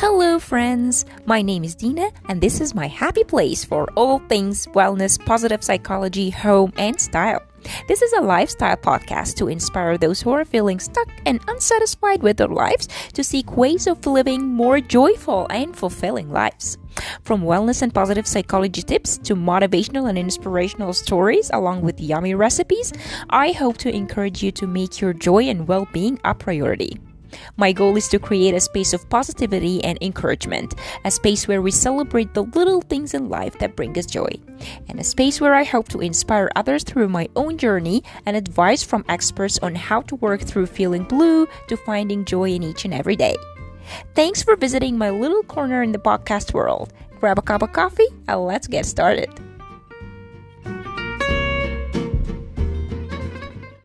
Hello, friends. My name is Dina, and this is my happy place for all things wellness, positive psychology, home, and style. This is a lifestyle podcast to inspire those who are feeling stuck and unsatisfied with their lives to seek ways of living more joyful and fulfilling lives. From wellness and positive psychology tips to motivational and inspirational stories, along with yummy recipes, I hope to encourage you to make your joy and well being a priority. My goal is to create a space of positivity and encouragement, a space where we celebrate the little things in life that bring us joy, and a space where I hope to inspire others through my own journey and advice from experts on how to work through feeling blue to finding joy in each and every day. Thanks for visiting my little corner in the podcast world. Grab a cup of coffee and let's get started.